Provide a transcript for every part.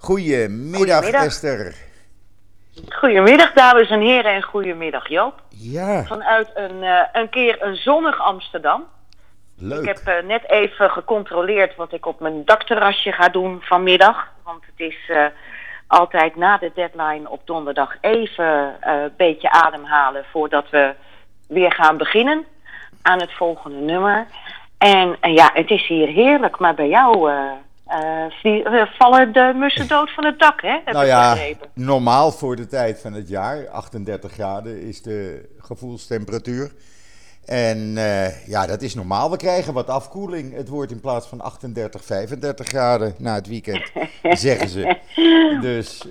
Goedemiddag, Goedemiddag. Esther. Goedemiddag dames en heren en goedemiddag Joop. Ja, Vanuit een, eh, een keer een zonnig Amsterdam. leuk. Ik heb eh, net even gecontroleerd wat ik op mijn dakterrasje ga doen vanmiddag. Want het is eh, altijd na de deadline op donderdag even een beetje ademhalen voordat we weer gaan beginnen aan het volgende nummer. En, en ja, het is hier heerlijk, maar bij jou eh, vallen de mussen dood van het dak, hè? Heb nou ja, begrepen. normaal voor de tijd van het jaar, 38 graden is de gevoelstemperatuur. En eh, ja, dat is normaal. We krijgen wat afkoeling. Het wordt in plaats van 38, 35 graden na het weekend, zeggen ze. Dus,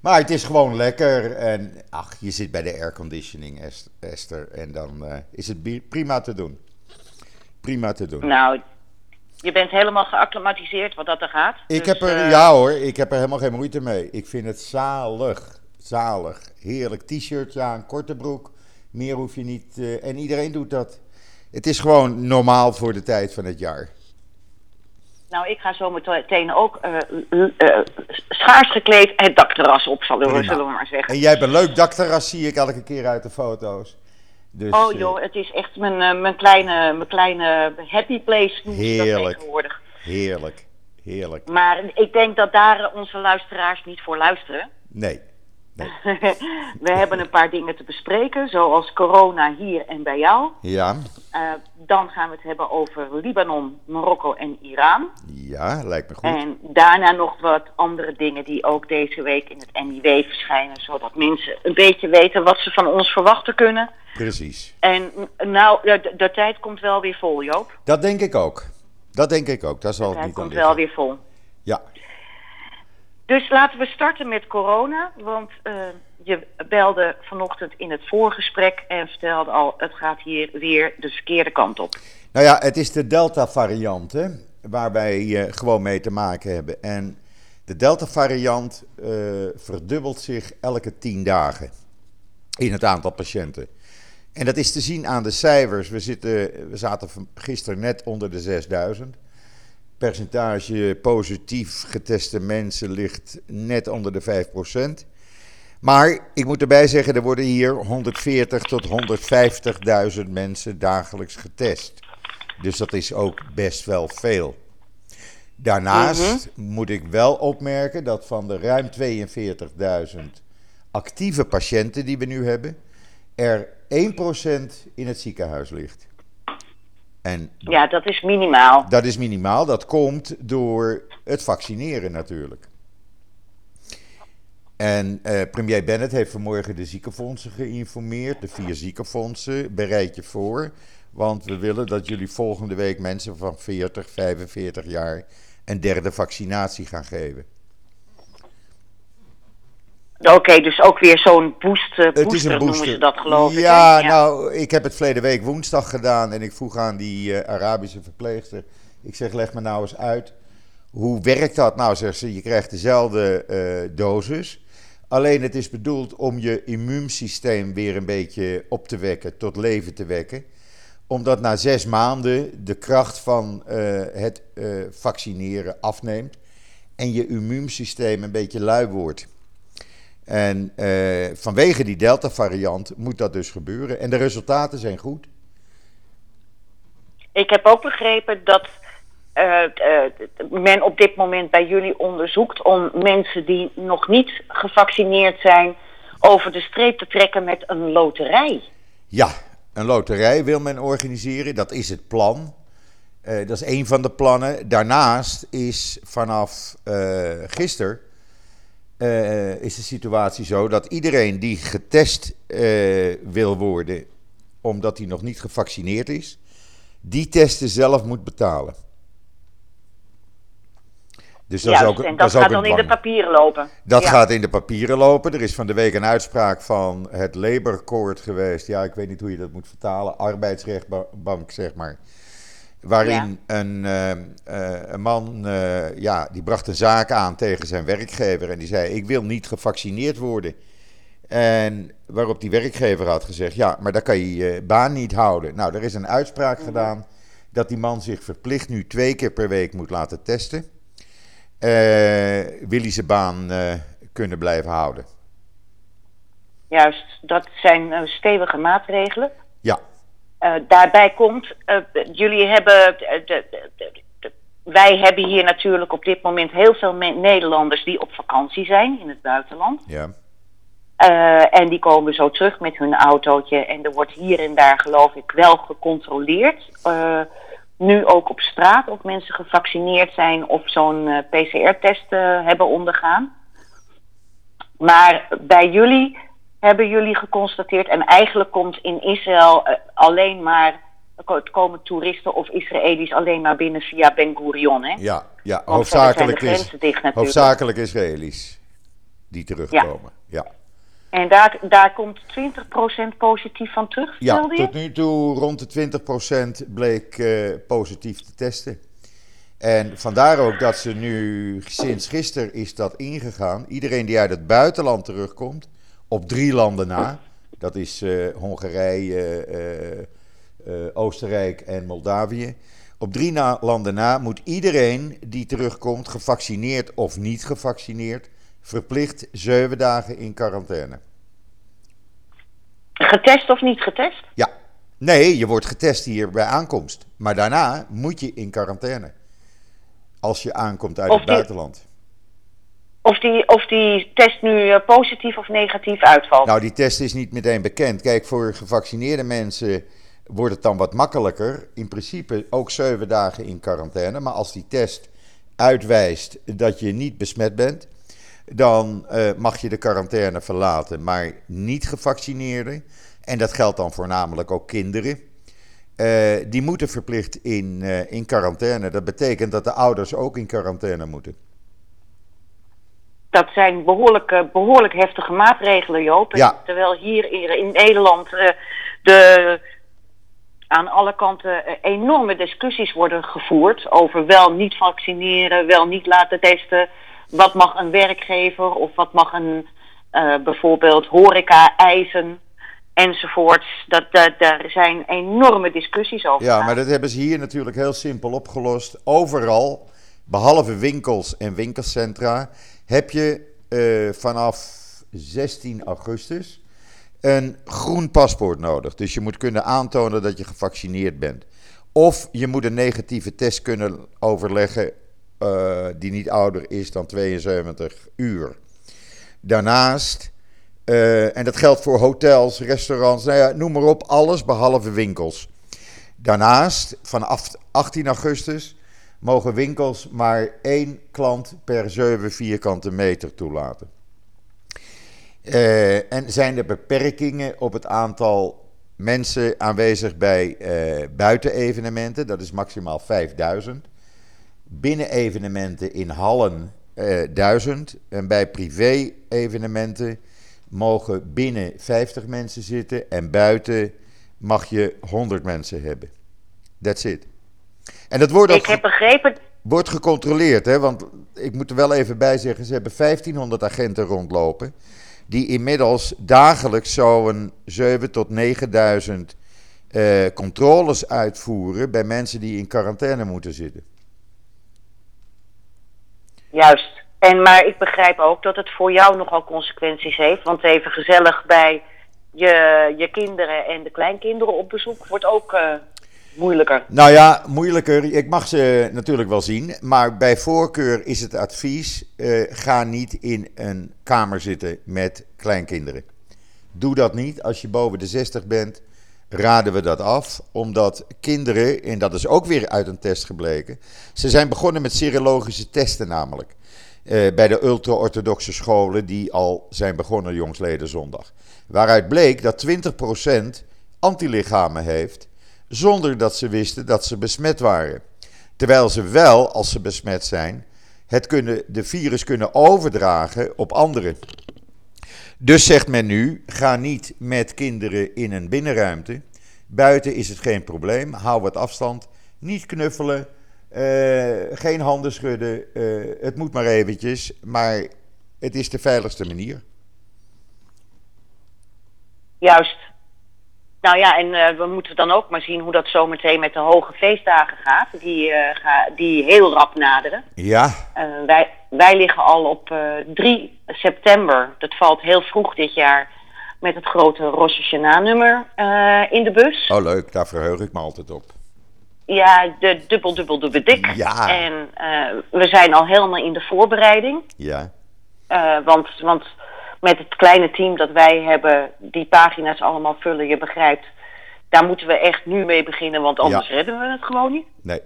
maar het is gewoon lekker. En ach, je zit bij de airconditioning, Est- Esther. En dan is het prima te doen. Prima te doen. Nou, je bent helemaal geacclimatiseerd wat dat er gaat. Ik Dus, heb er, eh, ja hoor, ik heb er helemaal geen moeite mee. Ik vind het zalig. Zalig. Heerlijk t-shirtje aan, korte broek. Meer hoef je niet. eh, en iedereen doet dat. Het is gewoon normaal voor de tijd van het jaar. Nou, ik ga zo meteen ook eh, schaars gekleed het dakterras op, zullen we, zullen we maar zeggen. En jij hebt een leuk dakterras, zie ik elke keer uit de foto's. Dus, Oh eh, joh, het is echt mijn, eh, mijn, kleine, mijn kleine happy place dat Heerlijk. tegenwoordig. heerlijk. Heerlijk. Maar ik denk dat daar onze luisteraars niet voor luisteren. Nee. Nee. we hebben een paar dingen te bespreken, zoals corona hier en bij jou. Ja, Eh, dan gaan we het hebben over Libanon, Marokko en Iran. ja, lijkt me goed. En daarna nog wat andere dingen die ook deze week in het NIW verschijnen, zodat mensen een beetje weten wat ze van ons verwachten kunnen. Precies. En nou, de, de tijd komt wel weer vol, Joop. Dat denk ik ook. Dat denk ik ook. Daar zal De tijd niet komt wel weer vol. Ja, Dus laten we starten met corona, want eh, je belde vanochtend in het voorgesprek en vertelde al, het gaat hier weer de verkeerde kant op. Nou ja, het is de Delta-variant waar wij eh, gewoon mee te maken hebben. En de Delta-variant eh, verdubbelt zich elke tien dagen in het aantal patiënten. En dat is te zien aan de cijfers. We, zitten, we zaten gisteren net onder de 6000. Percentage positief geteste mensen ligt net onder de 5%. Maar ik moet erbij zeggen, er worden hier 140 tot 150.000 mensen dagelijks getest. Dus dat is ook best wel veel. Daarnaast moet ik wel opmerken dat van de ruim 42.000 actieve patiënten die we nu hebben, er 1% in het ziekenhuis ligt. En Ja, dat is minimaal. dat is minimaal. Dat komt door het vaccineren natuurlijk. En eh, premier Bennett heeft vanmorgen de ziekenfondsen geïnformeerd. De vier ziekenfondsen. Bereid je voor. Want we willen dat jullie volgende week mensen van 40, 45 jaar een derde vaccinatie gaan geven. Oké, dus ook weer zo'n boost, eh, Het is booster, een noemen booster. ze dat geloof ik. ja, nou, ik heb het verleden week woensdag gedaan en ik vroeg aan die eh, Arabische verpleegster. Ik zeg, leg me nou eens uit. Hoe werkt dat? Nou, zegt ze, je krijgt dezelfde eh, dosis. Alleen het is bedoeld om je immuunsysteem weer een beetje op te wekken, tot leven te wekken. Omdat na zes maanden de kracht van het vaccineren afneemt en je immuunsysteem een beetje lui wordt. En eh, vanwege die Delta-variant moet dat dus gebeuren. En de resultaten zijn goed. Ik heb ook begrepen dat eh, eh, men op dit moment bij jullie onderzoekt om mensen die nog niet gevaccineerd zijn over de streep te trekken met een loterij. Ja, een loterij wil men organiseren. Dat is het plan. Dat is een van de plannen. Daarnaast is vanaf gisteren eh, is de situatie zo dat iedereen die getest eh, wil worden, omdat hij nog niet gevaccineerd is, die testen zelf moet betalen. Dus dat Juist, is ook, en dat dat is ook gaat dan in de papieren lopen. Dat Ja. gaat in de papieren lopen. Er is van de week een uitspraak van het Labour Court geweest. Ja, ik weet niet hoe je dat moet vertalen. Arbeidsrechtbank, zeg maar. Waarin een, eh, eh, een man, eh, ja, die bracht een zaak aan tegen zijn werkgever. En die zei, ik wil niet gevaccineerd worden. En waarop die werkgever had gezegd, ja, maar dan kan je je baan niet houden. Nou, er is een uitspraak gedaan dat die man zich verplicht nu twee keer per week moet laten testen. wil hij zijn baan kunnen blijven houden. Juist, dat zijn stevige maatregelen. Ja. Daarbij komt, jullie hebben de, wij hebben hier natuurlijk op dit moment heel veel Nederlanders die op vakantie zijn in het buitenland. Ja. Uh, en die komen zo terug met hun autootje. En er wordt hier en daar, geloof ik, wel gecontroleerd. Uh, nu ook op straat of mensen gevaccineerd zijn of zo'n uh, PCR-test hebben ondergaan. Maar bij jullie hebben jullie geconstateerd, en eigenlijk komt in Israël alleen maar komen toeristen of Israëli's alleen maar binnen via Ben Gurion. Hè? Ja, ja hoofdzakelijk, is, hoofdzakelijk Israëli's die terugkomen. Ja. En daar, daar komt 20% positief van terug, Ja, tot nu toe rond de 20% bleek uh, positief te testen. En vandaar ook dat ze nu, sinds gisteren is dat ingegaan. Iedereen die uit het buitenland terugkomt, op drie landen na. Dat is uh, Hongarije, uh, uh, Oostenrijk en Moldavië. Op drie na landen na moet iedereen die terugkomt, gevaccineerd of niet gevaccineerd, verplicht zeven dagen in quarantaine. Getest of niet getest? Ja. Nee, je wordt getest hier bij aankomst. Maar daarna moet je in quarantaine. Als je aankomt uit het buitenland. Of die, of die test nu eh, positief of negatief uitvalt? Nou, die test is niet meteen bekend. Kijk, voor gevaccineerde mensen wordt het dan wat makkelijker. In principe ook zeven dagen in quarantaine. Maar als die test uitwijst dat je niet besmet bent, dan uh, mag je de quarantaine verlaten. Maar niet gevaccineerden, en dat geldt dan voornamelijk ook kinderen, uh, die moeten verplicht in, in quarantaine. Dat betekent dat de ouders ook in quarantaine moeten. Dat zijn behoorlijk, behoorlijk heftige maatregelen, Joop. Ja. Terwijl hier in, Nederland de aan alle kanten eh, enorme discussies worden gevoerd over wel niet vaccineren, wel niet laten testen. Wat mag een werkgever of wat mag een uh, bijvoorbeeld horeca eisen enzovoorts. Dat, dat, daar zijn enorme discussies over. Ja, maar dat hebben ze hier natuurlijk heel simpel opgelost. Overal, behalve winkels en winkelcentra, heb je uh, vanaf 16 augustus een groen paspoort nodig. Dus je moet kunnen aantonen dat je gevaccineerd bent. Of je moet een negatieve test kunnen overleggen uh, die niet ouder is dan 72 uur. Daarnaast, uh, en dat geldt voor hotels, restaurants, nou ja, noem maar op, alles behalve winkels. Daarnaast, vanaf 18 augustus, mogen winkels maar één klant per 7 vierkante meter toelaten. Uh, en zijn er beperkingen op het aantal mensen aanwezig bij uh, buitenevenementen? Dat is maximaal 5000. Binnen-evenementen in hallen uh, eh, 1000. En bij privé-evenementen mogen binnen 50 mensen zitten. En buiten mag je 100 mensen hebben. That's it. En dat wordt Ik heb begrepen. Wordt gecontroleerd, hè? Want ik moet er wel even bij zeggen: ze hebben 1500 agenten rondlopen die inmiddels dagelijks zo'n 7 tot 9000 uh, controles uitvoeren bij mensen die in quarantaine moeten zitten. Juist. En, maar ik begrijp ook dat het voor jou nogal consequenties heeft. Want even gezellig bij je, je kinderen en de kleinkinderen op bezoek wordt ook uh, moeilijker. Nou ja, moeilijker. Ik mag ze natuurlijk wel zien. Maar bij voorkeur is het advies: uh, ga niet in een kamer zitten met kleinkinderen. Doe dat niet. Als je boven de 60 bent, raden we dat af. Omdat kinderen, en dat is ook weer uit een test gebleken. Ze zijn begonnen met serologische testen namelijk. Uh, bij de ultra-orthodoxe scholen die al zijn begonnen jongsleden zondag. Waaruit bleek dat 20% antilichamen heeft zonder dat ze wisten dat ze besmet waren. Terwijl ze wel, als ze besmet zijn, het kunnen, de virus kunnen overdragen op anderen. Dus zegt men nu: ga niet met kinderen in een binnenruimte. Buiten is het geen probleem. Hou wat afstand. Niet knuffelen. Uh, geen handen schudden. Uh, het moet maar eventjes. Maar het is de veiligste manier. Juist. Nou ja, en uh, we moeten dan ook maar zien hoe dat zometeen met de hoge feestdagen gaat, die, uh, ga, die heel rap naderen. Ja. Uh, wij, wij liggen al op 3 september, dat valt heel vroeg dit jaar, met het grote Rosh Hashanah-nummer in de bus. Oh leuk, daar verheug ik me altijd op. Ja, de dubbel, dubbel, dubbel dik. Ja. En we zijn al helemaal in de voorbereiding. Ja. want, want met het kleine team dat wij hebben, die pagina's allemaal vullen, je begrijpt. Daar moeten we echt nu mee beginnen, want anders redden we het gewoon niet. Nee.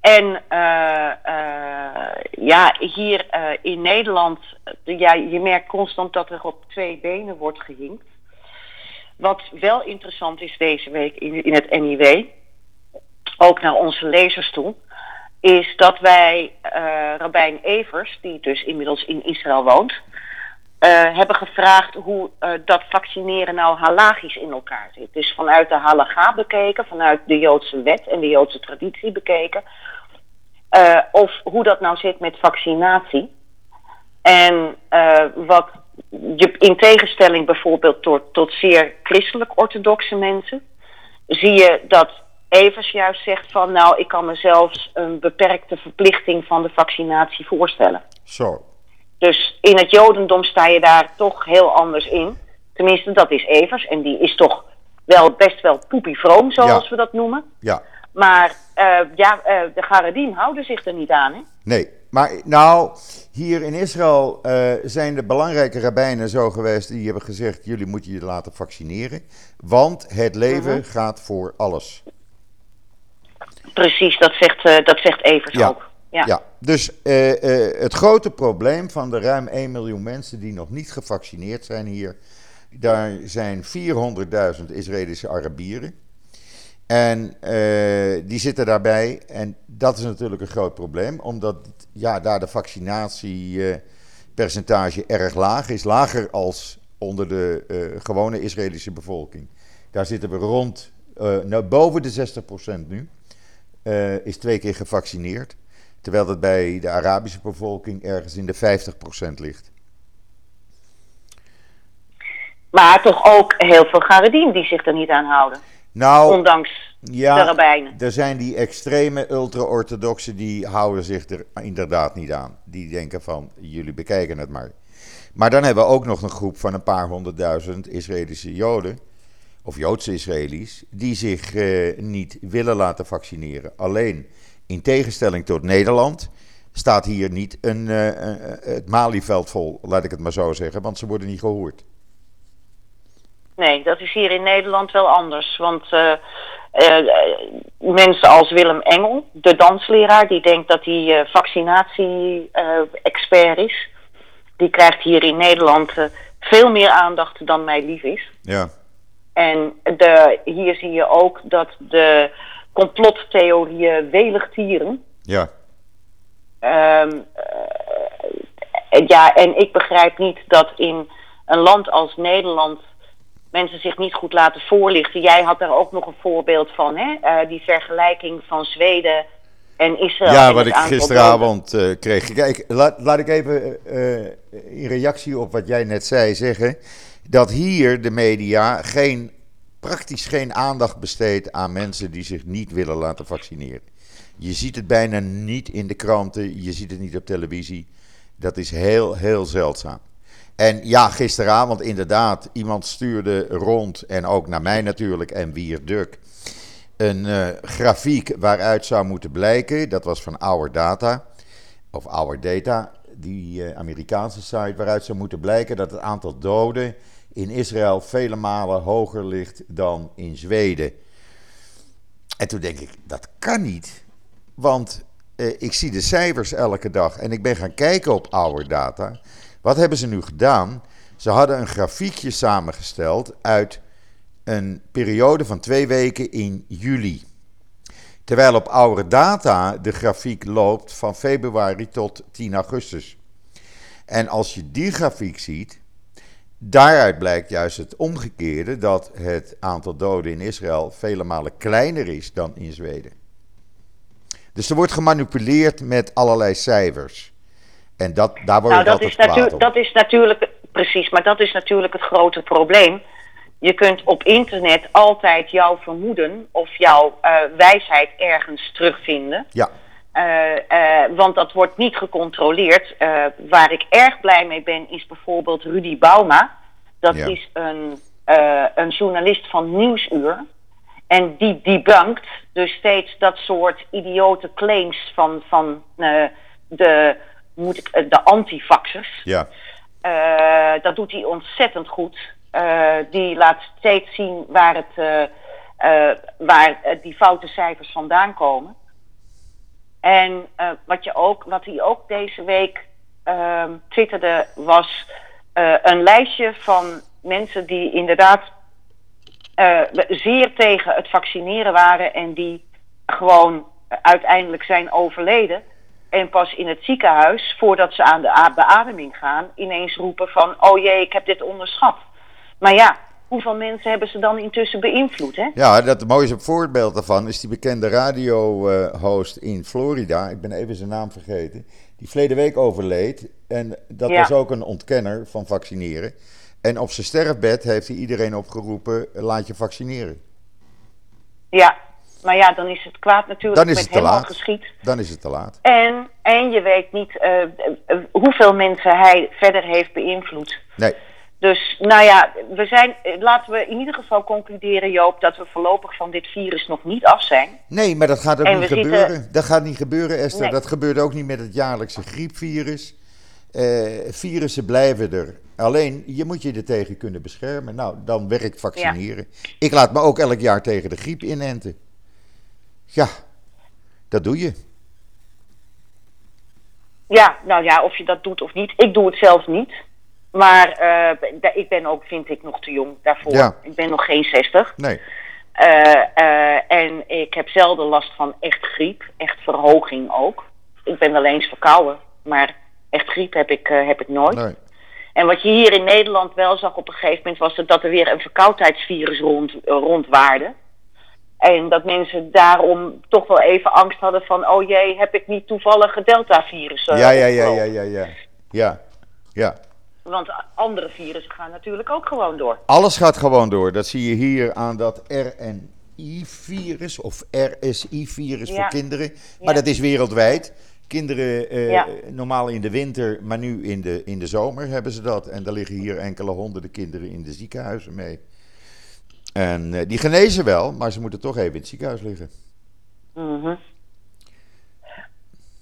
En uh, uh, ja, hier uh, in Nederland, ja, je merkt constant dat er op twee benen wordt gehinkt. Wat wel interessant is deze week in, in het NIW, ook naar onze lezers toe, is dat wij Rabijn Evers, die dus inmiddels in Israël woont, uh, hebben gevraagd hoe uh, dat vaccineren nou halagisch in elkaar zit. Dus vanuit de halaga bekeken, vanuit de Joodse wet en de Joodse traditie bekeken. Uh, of hoe dat nou zit met vaccinatie. En wat je in tegenstelling bijvoorbeeld tot, tot zeer christelijk-orthodoxe mensen, zie je dat Evers juist zegt van nou, ik kan me zelfs een beperkte verplichting van de vaccinatie voorstellen. Zo. Dus in het Jodendom sta je daar toch heel anders in. Tenminste, dat is Evers. En die is toch wel best wel poepievroom, zoals Ja. we dat noemen. Ja. Maar eh, ja, eh, de Garedim houden zich er niet aan. Hè? Nee, maar nou, hier in Israël eh, zijn de belangrijke rabbijnen zo geweest die hebben gezegd: jullie moeten je laten vaccineren, want het leven gaat voor alles. Precies, dat zegt, dat zegt Evers Ja. ook. Ja. Ja, dus eh, eh, het grote probleem van de ruim 1 miljoen mensen die nog niet gevaccineerd zijn hier, daar zijn 400.000 Israëlische Arabieren. En eh, die zitten daarbij. En dat is natuurlijk een groot probleem, omdat ja, daar de vaccinatiepercentage erg laag is. Lager als onder de gewone Israëlische bevolking. Daar zitten we rond, nou, boven de 60% nu. is twee keer gevaccineerd. Terwijl dat bij de Arabische bevolking ergens in de 50% ligt. Maar toch ook heel veel Garedim die zich er niet aan houden. Nou, Ondanks de ja, rabbijnen. er zijn die extreme ultra-orthodoxen die houden zich er inderdaad niet aan. Die denken van, jullie bekijken het maar. Maar dan hebben we ook nog een groep van een paar honderdduizend Israëlische Joden, of Joodse Israëli's, die zich eh, niet willen laten vaccineren. Alleen, in tegenstelling tot Nederland, staat hier niet een, eh, het Malieveld vol, laat ik het maar zo zeggen, want ze worden niet gehoord. Nee, dat is hier in Nederland wel anders. Want eh, mensen als Willem Engel, de dansleraar, die denkt dat hij vaccinatie-expert is, die krijgt hier in Nederland veel meer aandacht dan mij lief is. Ja, En de, hier zie je ook dat de complottheorieën welig tieren. ja, Ehm, eh, ja, en ik begrijp niet dat in een land als Nederland mensen zich niet goed laten voorlichten. Jij had daar ook nog een voorbeeld van, hè? Eh, die vergelijking van Zweden en Israël. Ja, wat ik gisteravond eh, kreeg. Kijk, laat, laat ik even in reactie op wat jij net zei zeggen. Dat hier de media geen, praktisch geen aandacht besteedt aan mensen die zich niet willen laten vaccineren. Je ziet het bijna niet in de kranten, je ziet het niet op televisie. Dat is heel, heel zeldzaam. En ja, gisteravond inderdaad, iemand stuurde rond, en ook naar mij natuurlijk, en Wier Duk, een eh, grafiek waaruit zou moeten blijken, dat was van Our Data, of Our Data, die eh, Amerikaanse site, waaruit zou moeten blijken dat het aantal doden in Israël vele malen hoger ligt dan in Zweden. En toen denk ik, dat kan niet, want eh, ik zie de cijfers elke dag en ik ben gaan kijken op Our Data. Wat hebben ze nu gedaan? Ze hadden een grafiekje samengesteld uit een periode van twee weken in juli. Terwijl op Our Data de grafiek loopt van februari tot 10 augustus. En als je die grafiek ziet, daaruit blijkt juist het omgekeerde: dat het aantal doden in Israël vele malen kleiner is dan in Zweden. Dus er wordt gemanipuleerd met allerlei cijfers. En dat, daar word Nou, dat is, natu dat is natuurlijk, precies, maar dat is natuurlijk het grote probleem. Je kunt op internet altijd jouw vermoeden of jouw uh, wijsheid ergens terugvinden. Ja. Uh, uh, want dat wordt niet gecontroleerd. waar ik erg blij mee ben, is bijvoorbeeld Rudy Bauma. Dat Ja. is een, een journalist van Nieuwsuur. En die debunkt dus steeds dat soort idiote claims van, van de, moet ik, de antivaxers. Ja. Dat doet hij ontzettend goed. Die laat steeds zien waar, het, waar die foute cijfers vandaan komen. En wat, je ook, wat hij ook deze week ehm, twitterde was een lijstje van mensen die inderdaad zeer tegen het vaccineren waren en die gewoon uiteindelijk zijn overleden. En pas in het ziekenhuis, voordat ze aan de beademing gaan, ineens roepen van: Oh jee, ik heb dit onderschat. Maar ja, hoeveel mensen hebben ze dan intussen beïnvloed? Hè? Ja, dat mooiste voorbeeld daarvan is die bekende radio-host in Florida. Ik ben even zijn naam vergeten. Die verleden week overleed. En dat Ja. was ook een ontkenner van vaccineren. En op zijn sterfbed heeft hij iedereen opgeroepen: laat je vaccineren. Ja, maar ja, dan is het kwaad natuurlijk Dan is met het te hem al laat. geschied. Dan is het te laat. En, en je weet niet eh, eh, hoeveel mensen hij verder heeft beïnvloed. Nee, Dus nou ja, we zijn, eh, laten we in ieder geval concluderen, Joop, dat we voorlopig van dit virus nog niet af zijn. nee maar dat gaat ook En niet zitten- gebeuren. Dat gaat niet gebeuren, Esther. Nee. Dat gebeurt ook niet met het jaarlijkse griepvirus. Eh, virussen blijven er. Alleen, je moet je er tegen kunnen beschermen. Nou, dan werkt vaccineren. Ik laat me ook elk jaar tegen de griep inenten. Ja, dat doe je. Ja, nou ja, of je dat doet of niet. Ik doe het zelf niet. Maar eh, ik ben ook, vind ik, nog te jong daarvoor. Ja. Ik ben nog geen 60. Nee, Eh, eh, en ik heb zelden last van echt griep. Echt verhoging ook. Ik ben wel eens verkouden. Maar echt griep heb ik, heb ik nooit. nee. En wat je hier in Nederland wel zag op een gegeven moment... was dat er weer een verkoudheidsvirus rond, rondwaarde. En dat mensen daarom toch wel even angst hadden van... oh jee, heb ik niet toevallig het Delta-virus Ja, ja, ja, ja, ja, ja. Ja, ja. Want andere virussen gaan natuurlijk ook gewoon door. Alles gaat gewoon door. Dat zie je hier aan dat RNI-virus of RSI-virus voor kinderen. Maar Ja. dat is wereldwijd. Kinderen eh, Ja. normaal in de winter, maar nu in de, in de zomer hebben ze dat. En daar liggen hier enkele honderden kinderen in de ziekenhuizen mee. En eh, die genezen wel, maar ze moeten toch even in het ziekenhuis liggen. Mhm.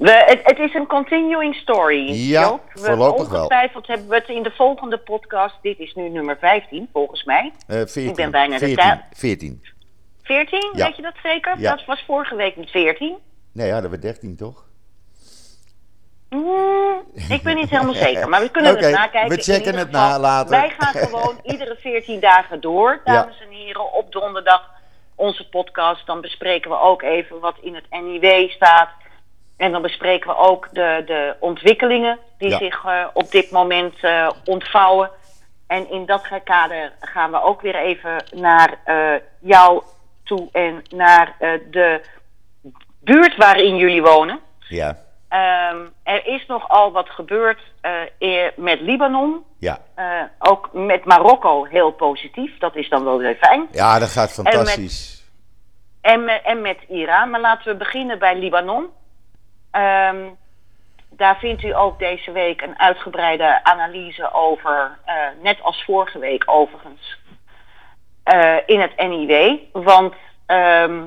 We, het, het is een continuing story. Ja, Joop. We, voorlopig wel. Ongetwijfeld hebben we het in de volgende podcast. Dit is nu nummer 15, volgens mij. Eh 14, Ik ben bijna de 14, tijd- 14. 14, Ja. weet je dat zeker? Ja. Dat was vorige week met 14. Nee, hadden we 13 toch? Mm, ik ben niet helemaal zeker, maar we kunnen het nakijken. we checken het na later. Wij gaan gewoon iedere 14 dagen door, dames en heren, op donderdag onze podcast. Dan bespreken we ook even wat in het NIW staat. En dan bespreken we ook de, de ontwikkelingen die Ja. zich eh, op dit moment eh, ontvouwen. En in dat kader gaan we ook weer even naar eh, jou toe en naar de buurt waarin jullie wonen. Ja, Ehm, er is nogal wat gebeurd met Libanon. ja. Ook met Marokko heel positief. Dat is dan wel weer fijn. Ja, dat gaat fantastisch. En met, en met Iran. Maar laten we beginnen bij Libanon. Ehm, daar vindt u ook deze week een uitgebreide analyse over. eh, net als vorige week overigens. eh, in het NIW. Want ehm,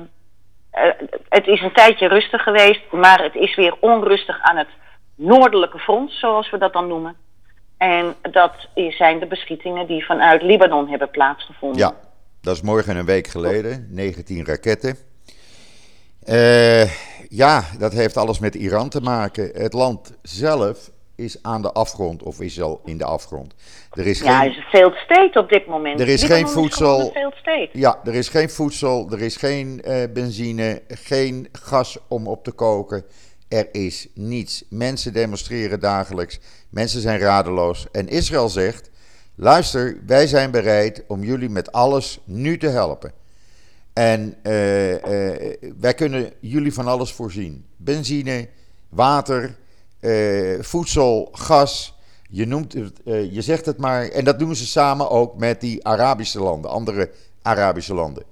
eh, het is een tijdje rustig geweest. Maar het is weer onrustig aan het noordelijke front, zoals we dat dan noemen. En dat zijn de beschietingen die vanuit Libanon hebben plaatsgevonden. Ja, dat is morgen een week geleden. 19 raketten. Eh, ja, dat heeft alles met Iran te maken. Het land zelf is aan de afgrond, of is al in de afgrond. Er is Ja, geen, is een failed state op dit moment. Er is Libanon geen voedsel. state. ja, er is geen voedsel, er is geen eh, benzine, geen gas om op te koken. Er is niets. Mensen demonstreren dagelijks. Mensen zijn radeloos. En Israël zegt: luister, wij zijn bereid om jullie met alles nu te helpen. En eh, eh, wij kunnen jullie van alles voorzien: benzine, water, eh, voedsel, gas. Je, noemt je zegt het maar, en dat doen ze samen ook met die Arabische landen, andere Arabische landen.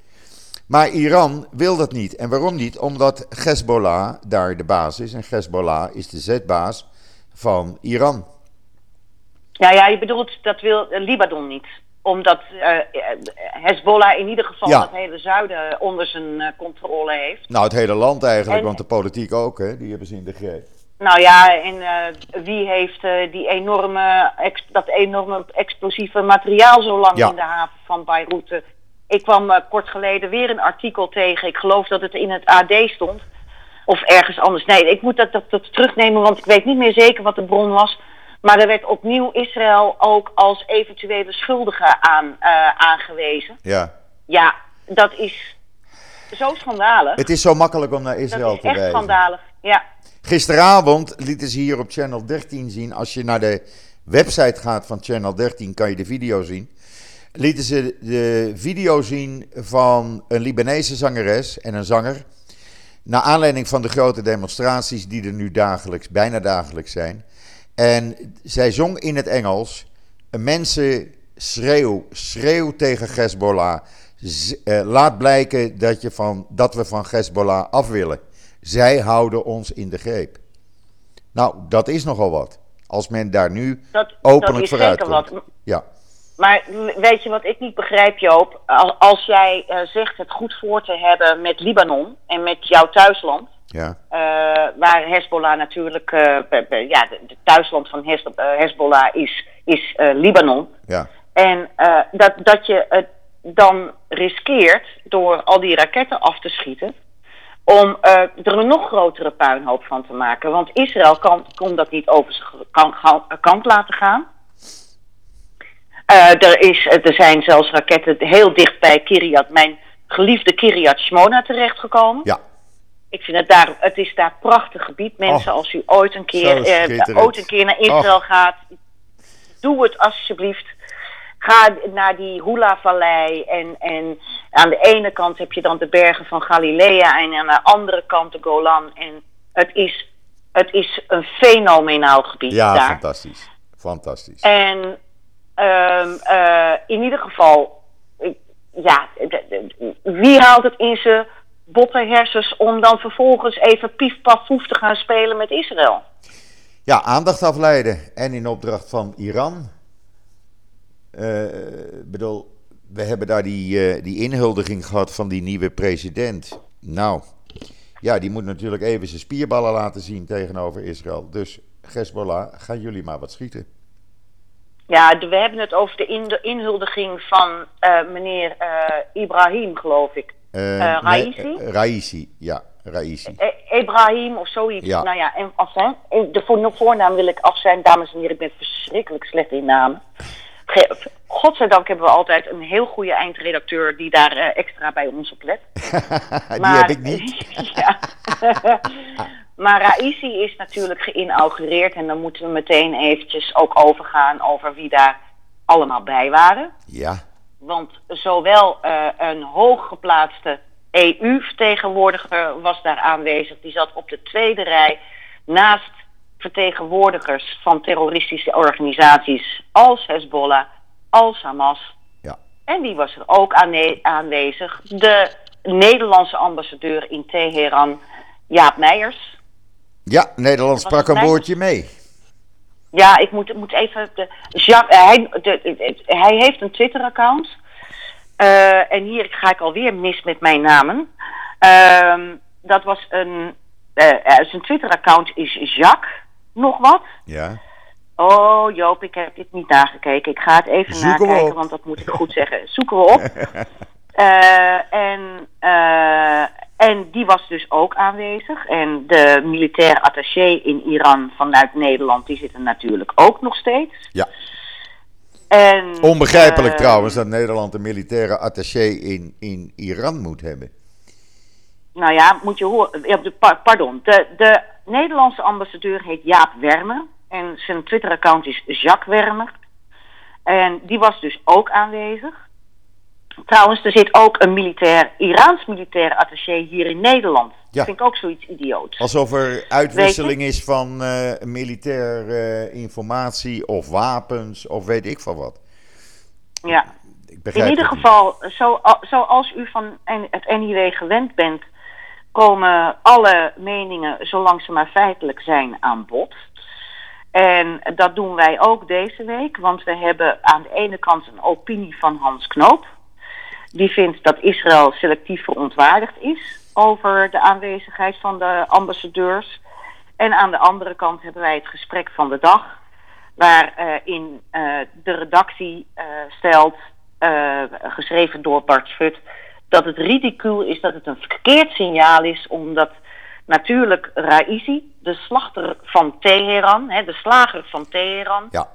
Maar Iran wil dat niet. En waarom niet? Omdat Hezbollah daar de baas is. En Hezbollah is de zetbaas van Iran. Ja, ja, je bedoelt dat wil Libanon niet. Omdat eh, Hezbollah in ieder geval Ja. het hele zuiden onder zijn eh, controle heeft. Nou, het hele land eigenlijk, En- want de politiek ook, hè? die hebben ze in de greep. Nou ja, en eh, wie heeft eh, die enorme, dat enorme explosieve materiaal zo lang Ja. in de haven van Beirut? eh, Ik kwam eh, kort geleden weer een artikel tegen. Ik geloof dat het in het AD stond. Of ergens anders. Nee, ik moet dat, dat, dat terugnemen, want ik weet niet meer zeker wat de bron was. Maar er werd opnieuw Israël ook als eventuele schuldige aan, eh, aangewezen. Ja. Ja, dat is zo schandalig. Het is zo makkelijk om naar Israël dat is te echt wijzen. schandalig. Ja. Gisteravond lieten ze hier op Channel 13 zien. Als je naar de website gaat van Channel 13, kan je de video zien. Lieten ze de video zien van een Libanese zangeres en een zanger. Naar aanleiding van de grote demonstraties die er nu dagelijks, bijna dagelijks zijn. En zij zong in het Engels. Mensen schreeuw, schreeuw tegen Hezbollah. Eh, laat blijken dat, je van, dat we van Hezbollah af willen. Zij houden ons in de greep. Nou, dat is nogal wat. Als men daar nu Dat, openlijk dat is vooruit zeker wat. komt. Ja, Maar weet je wat ik niet begrijp, Joop? Al- Als jij eh, zegt het goed voor te hebben met Libanon en met jouw thuisland, ja, eh, waar Hezbollah natuurlijk, be- be- ja, de thuisland van Hez- eh, Hezbollah is, is Libanon. ja, En dat, dat je het dan riskeert door al die raketten af te schieten. Om er een nog grotere puinhoop van te maken. Want Israël kan, kon dat niet over zijn kan, kant laten gaan. Er, is, er zijn zelfs raketten heel dicht bij Kiryat, mijn geliefde Kiryat Shmona terechtgekomen. ja. Ik vind het daar, het is daar prachtig gebied. Mensen, Oh, als u ooit een keer, eh, ooit een keer naar Israël gaat, doe het alsjeblieft. Ga naar die Hula-vallei en, en aan de ene kant heb je dan de bergen van Galilea en aan de andere kant de Golan. En het is, het is een fenomenaal gebied Ja, daar. fantastisch. Fantastisch. En ehm, eh, in ieder geval, ja, wie haalt het in zijn botte hersens om dan vervolgens even pief paf poef te gaan spelen met Israël? Ja, aandacht afleiden. En in opdracht van Iran. Ik bedoel, we hebben daar die, eh, die inhuldiging gehad van die nieuwe president. Nou, ja, die moet natuurlijk even zijn spierballen laten zien tegenover Israël. Dus Hezbollah, gaan jullie maar wat schieten. Ja, we hebben het over de, in, de inhuldiging van eh, meneer Ibrahim, geloof ik. Eh, Raisi? nee, Raisi, ja, Raisi. Eh, Ibrahim of zoiets. Ja. Nou ja, en af zijn, de voor, voornaam wil ik af zijn. Dames en heren, ik ben verschrikkelijk slecht in namen. Godzijdank hebben we altijd een heel goede eindredacteur die daar extra bij ons op let. die heb ik niet. ja. maar Raisi is natuurlijk geïnaugureerd en dan moeten we meteen eventjes ook overgaan over wie daar allemaal bij waren. Ja, Want zowel eh, een hooggeplaatste EU-vertegenwoordiger was daar aanwezig. Die zat op de tweede rij naast vertegenwoordigers van terroristische organisaties als Hezbollah, als Hamas. ja. En die was er ook aanwezig. De Nederlandse ambassadeur in Teheran, Jaap Meijers. Ja, Nederland sprak een woordje mee. Ja, ik moet, moet even. De, Jacques, eh, hij, de, de- hij heeft een Twitter-account. Eh, en hier ga ik alweer mis met mijn namen. Ehm, dat was een. eh, zijn Twitter-account is Jacques. Nog wat? Ja, Oh, Joop, ik heb dit niet nagekeken. Ik ga het even Zoeken nakijken, want dat moet ik goed zeggen. Zoeken we op. En, en die was dus ook aanwezig. En de militaire attaché in Iran vanuit Nederland, die zit er natuurlijk ook nog steeds. ja. En, Onbegrijpelijk eh, trouwens dat Nederland een militaire attaché in, in Iran moet hebben. Nou ja, moet je horen. pa- Pardon. De, de Nederlandse ambassadeur heet Jaap Wermer. En zijn Twitter-account is Jacques Wermer. En die was dus ook aanwezig. Trouwens, er zit ook een militair, Iraans militair attaché hier in Nederland. Ja. Dat vind ik ook zoiets idioots. Alsof er uitwisseling is van eh, militair eh, informatie of wapens of weet ik van wat. Ja. Ik begrijp In ieder geval, zo, zoals u van het NIW gewend bent, komen alle meningen, zolang ze maar feitelijk zijn, aan bod. En dat doen wij ook deze week, want we hebben aan de ene kant een opinie van Hans Knoop. Die vindt dat Israël selectief verontwaardigd is over de aanwezigheid van de ambassadeurs. En aan de andere kant hebben wij het gesprek van de dag, waarin eh de redactie eh, stelt, eh, geschreven door Bart Schut, dat het ridicuul is, dat het een verkeerd signaal is, omdat natuurlijk Raisi, de slachter van Teheran, hè, de slager van Teheran, Ja,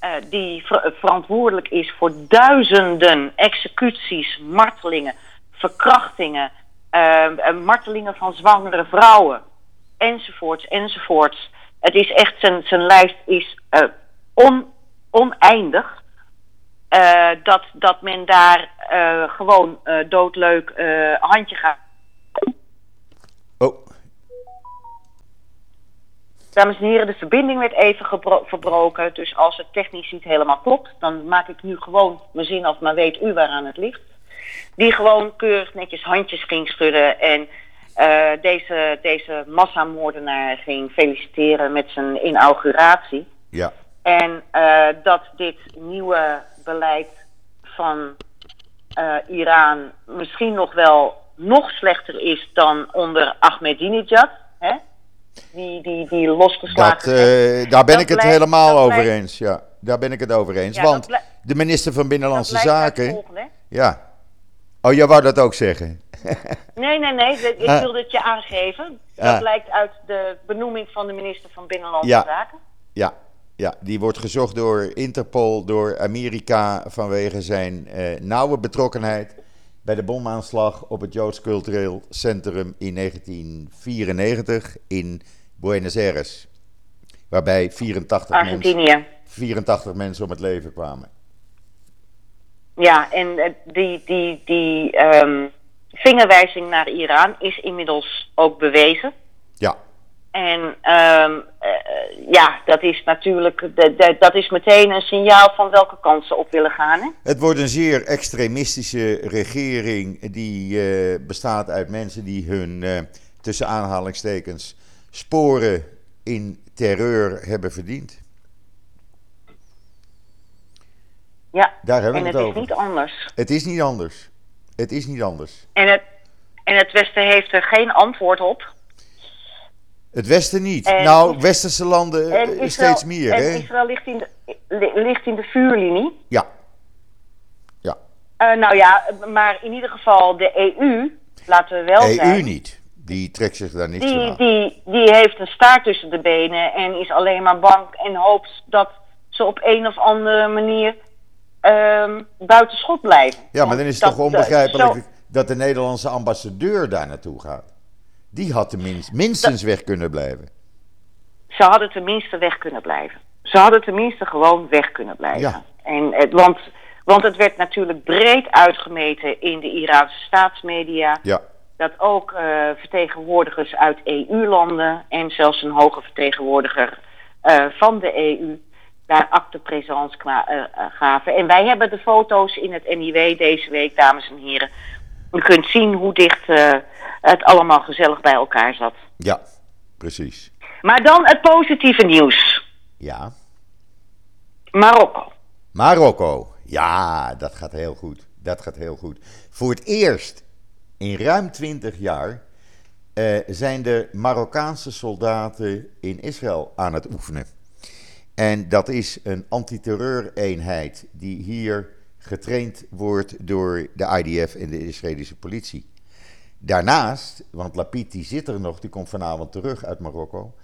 eh, die ver- verantwoordelijk is voor duizenden executies, martelingen, verkrachtingen, eh, eh, martelingen van zwangere vrouwen, enzovoorts, enzovoorts. Het is echt, zijn, zijn lijst is eh, on, oneindig. Eh, dat, dat men daar eh, gewoon eh, doodleuk eh, handje gaat. Dames en heren, de verbinding werd even verbroken. Dus als het technisch niet helemaal klopt, dan maak ik nu gewoon mijn zin af, maar weet u waaraan het ligt. Die gewoon keurig netjes handjes ging schudden en eh, deze, deze massamoordenaar ging feliciteren met zijn inauguratie. ja, En eh, dat dit nieuwe beleid van eh, Iran misschien nog wel nog slechter is dan onder Ahmadinejad. Hè? Die, die, die losgeslagen dat, eh, daar ben Dat ik het helemaal over blijkt- eens. Ja, daar ben ik het over eens. Ja, Want de minister van Binnenlandse Zaken. volgende, hè? Ja. Oh, jij wou dat ook zeggen? Nee, nee, nee. Ik Ah. wilde het je aangeven. Dat Ah. blijkt uit de benoeming van de minister van Binnenlandse Ja. Zaken. Ja, ja, die wordt gezocht door Interpol, door Amerika vanwege zijn eh, nauwe betrokkenheid bij de bomaanslag op het Joods Cultureel Centrum in 1994 in Buenos Aires. Waarbij 84 mensen, Argentinië. 84 mensen om het leven kwamen. Ja, en eh, die, die, die ehm, vingerwijzing naar Iran is inmiddels ook bewezen. Ja, En ehm, eh, ja, dat is natuurlijk de, de- dat is meteen een signaal van welke kant ze op willen gaan. Hè? het wordt een zeer extremistische regering die eh, bestaat uit mensen die hun, eh, tussen aanhalingstekens, sporen in terreur hebben verdiend. Ja, Daar hebben en we het het is niet anders. Het is niet anders. Het is niet anders. En het, en het Westen heeft er geen antwoord op. Het Westen niet. En nou, westerse landen En eh, Israël, steeds meer, en hè? Israël ligt in, de, li- ligt in de vuurlinie. Ja. Ja. Eh, nou ja, maar in ieder geval de EU, laten we wel EU zijn. niet. Die trekt zich daar niks van Die, aan. die, die heeft een staart tussen de benen en is alleen maar bang en hoopt dat ze op een of andere manier ehm buiten schot blijven. Ja, maar dan is het toch dat- onbegrijpelijk zo- dat de Nederlandse ambassadeur daar naartoe gaat. Die had tenminste minstens weg kunnen blijven. ze hadden tenminste weg kunnen blijven. Ze hadden tenminste gewoon weg kunnen blijven. Ja. En het, want, want het werd natuurlijk breed uitgemeten in de Iraanse staatsmedia. Ja. Dat ook eh, vertegenwoordigers uit EU-landen en zelfs een hoge vertegenwoordiger eh, van de EU daar acte présence eh, gaven. En wij hebben de foto's in het NIW deze week, dames en heren. U kunt zien hoe dicht eh, het allemaal gezellig bij elkaar zat. Ja, precies. Maar dan het positieve nieuws. Ja. Marokko. Marokko. Ja, dat gaat heel goed. Dat gaat heel goed. Voor het eerst in ruim 20 jaar eh, zijn de Marokkaanse soldaten in Israël aan het oefenen. En dat is een antiterreureenheid die hier getraind wordt door de IDF en de Israëlische politie. Daarnaast, want Lapid die zit er nog, die komt vanavond terug uit Marokko.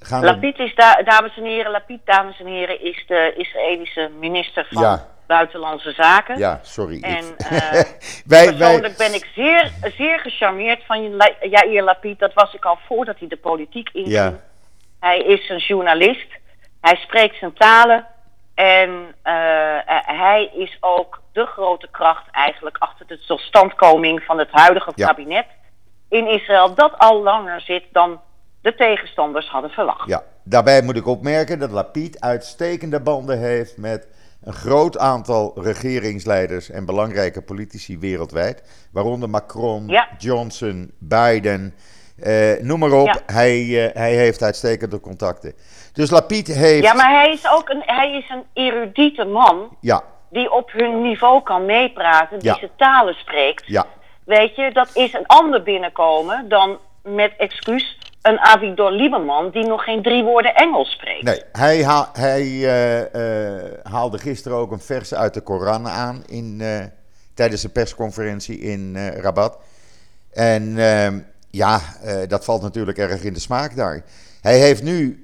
Gaan Lapid is, da dames en heren, Lapid, dames en heren, is de Israëlische minister van Ja. Buitenlandse Zaken. Ja, sorry. En ik- eh, wij, persoonlijk ben ik zeer, zeer gecharmeerd van Yair Lapid. Dat was ik al voordat hij de politiek inging. Ja. Hij is een journalist. Hij spreekt zijn talen. En hij is ook de grote kracht eigenlijk achter de totstandkoming van het huidige kabinet in Israël. Dat al langer zit dan de tegenstanders hadden verwacht. Ja, daarbij moet ik opmerken dat Lapid uitstekende banden heeft met een groot aantal regeringsleiders en belangrijke politici wereldwijd. Waaronder Macron, Johnson, Biden. Eh, noem maar op, hij, uh, hij heeft uitstekende contacten. Dus Lapid heeft. Ja, maar hij is ook een, hij is een erudite man. Ja. Die op hun niveau kan meepraten, die ze talen spreekt. Ja. Weet je, dat is een ander binnenkomen dan met excuus een Avigdor Lieberman die nog geen drie woorden Engels spreekt. Nee, hij, hij uh, haalde gisteren ook een vers uit de Koran aan in, uh, tijdens de persconferentie in Rabat. En ehm, ja, dat valt natuurlijk erg in de smaak daar. Hij heeft nu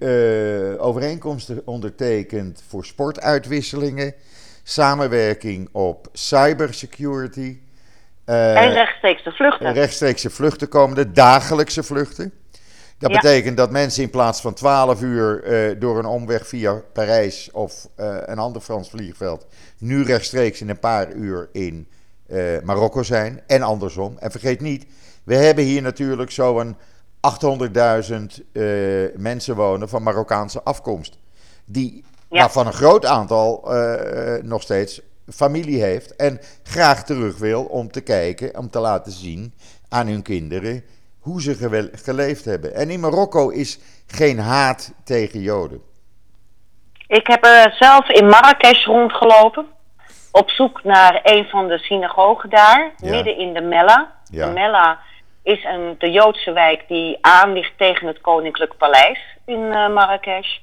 overeenkomsten ondertekend voor sportuitwisselingen, samenwerking op cybersecurity. en rechtstreekse vluchten. Rechtstreekse vluchten komende, dagelijkse vluchten. Dat betekent dat mensen in plaats van 12 uur eh, door een omweg via Parijs of een ander Frans vliegveld nu rechtstreeks in een paar uur in Marokko zijn en andersom. En vergeet niet, we hebben hier natuurlijk zo'n 800.000 mensen wonen van Marokkaanse afkomst. Die, ja. Waarvan een groot aantal nog steeds familie heeft en graag terug wil om te kijken, om te laten zien aan hun kinderen hoe ze geleefd hebben. En in Marokko is geen haat tegen Joden. Ik heb er zelf in Marrakesh rondgelopen. Op zoek naar een van de synagogen daar, midden in de Mella. De Mella is een, de Joodse wijk die aan ligt tegen het Koninklijk Paleis in uh, Marrakesh.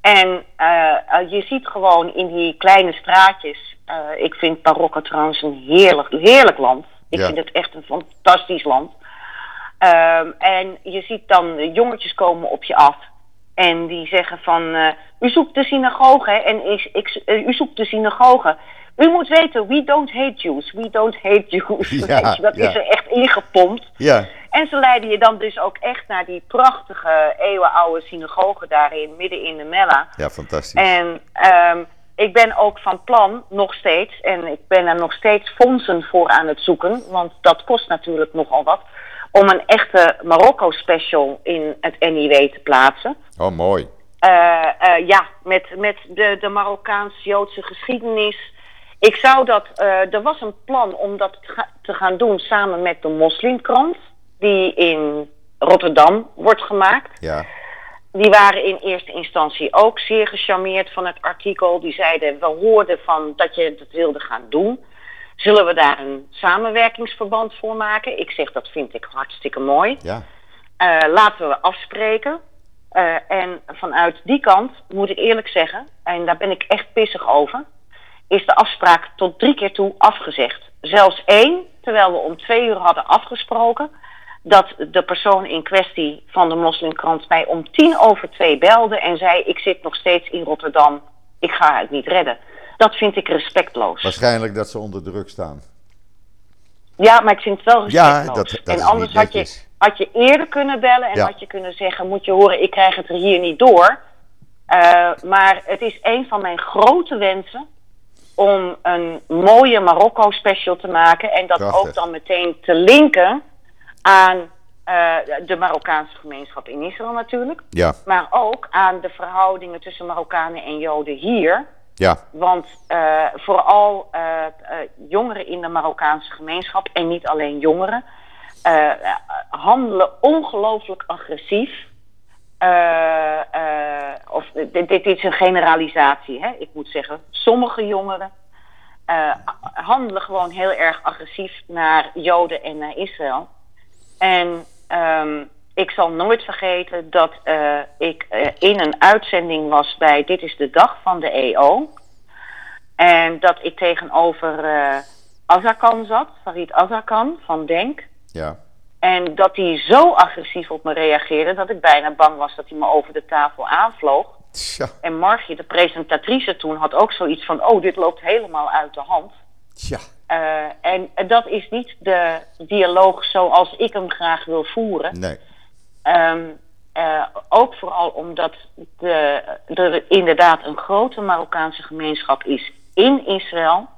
En uh, je ziet gewoon in die kleine straatjes. Uh, ik vind Marokko trouwens een heerlijk, heerlijk land. Ik vind het echt een fantastisch land. Um, en je ziet dan jongetjes komen op je af. En die zeggen van, u zoekt de synagoge en ik, ik, u zoekt de synagoge. U moet weten, we don't hate Jews, we don't hate Jews. Ja, dat is er echt ingepompt. Ja. En ze leiden je dan dus ook echt naar die prachtige eeuwenoude synagoge daarin, midden in de Mella. Ja, fantastisch. En um, ik ben ook van plan, nog steeds, en ik ben er nog steeds fondsen voor aan het zoeken, want dat kost natuurlijk nogal wat om een echte Marokko-special in het NIW te plaatsen. Oh, mooi. Uh, uh, ja, met, met de, de Marokkaans-Joodse geschiedenis. Ik zou dat, uh, er was een plan om dat te gaan doen samen met de Moslimkrant, die in Rotterdam wordt gemaakt. Ja. Die waren in eerste instantie ook zeer gecharmeerd van het artikel. Die zeiden, we hoorden van dat je het wilde gaan doen. Zullen we daar een samenwerkingsverband voor maken? Ik zeg dat vind ik hartstikke mooi. Ja. Uh, laten we afspreken. Uh, en vanuit die kant moet ik eerlijk zeggen, en daar ben ik echt pissig over, is de afspraak tot drie keer toe afgezegd. Zelfs één, terwijl we om twee uur hadden afgesproken, dat de persoon in kwestie van de moslimkrant mij om tien over twee belde en zei: Ik zit nog steeds in Rotterdam, ik ga het niet redden. Dat vind ik respectloos. Waarschijnlijk dat ze onder druk staan. Ja, maar ik vind het wel respectloos. Ja, dat, dat en anders had je, had je eerder kunnen bellen en had je kunnen zeggen: Moet je horen, ik krijg het er hier niet door. Uh, maar het is een van mijn grote wensen om een mooie Marokko-special te maken. En dat ook dan meteen te linken aan uh, de Marokkaanse gemeenschap in Israël natuurlijk. Ja. Maar ook aan de verhoudingen tussen Marokkanen en Joden hier. Ja. Want uh, vooral uh, jongeren in de Marokkaanse gemeenschap, en niet alleen jongeren, handelen ongelooflijk agressief. Of dit, dit, is een generalisatie, hè? ik moet zeggen. Sommige jongeren handelen gewoon heel erg agressief naar Joden en naar Israël. En um, ik zal nooit vergeten dat ik in een uitzending was bij Dit is de Dag van de EO. En dat ik tegenover Azarkan zat, Farid Azarkan van Denk. Ja. En dat hij zo agressief op me reageerde dat ik bijna bang was dat hij me over de tafel aanvloog. Tja. En Margie, de presentatrice toen, had ook zoiets van: Oh, dit loopt helemaal uit de hand. Tja. en dat is niet de dialoog zoals ik hem graag wil voeren. Nee. Um, Eh, ook vooral omdat de, er inderdaad een grote Marokkaanse gemeenschap is in Israël.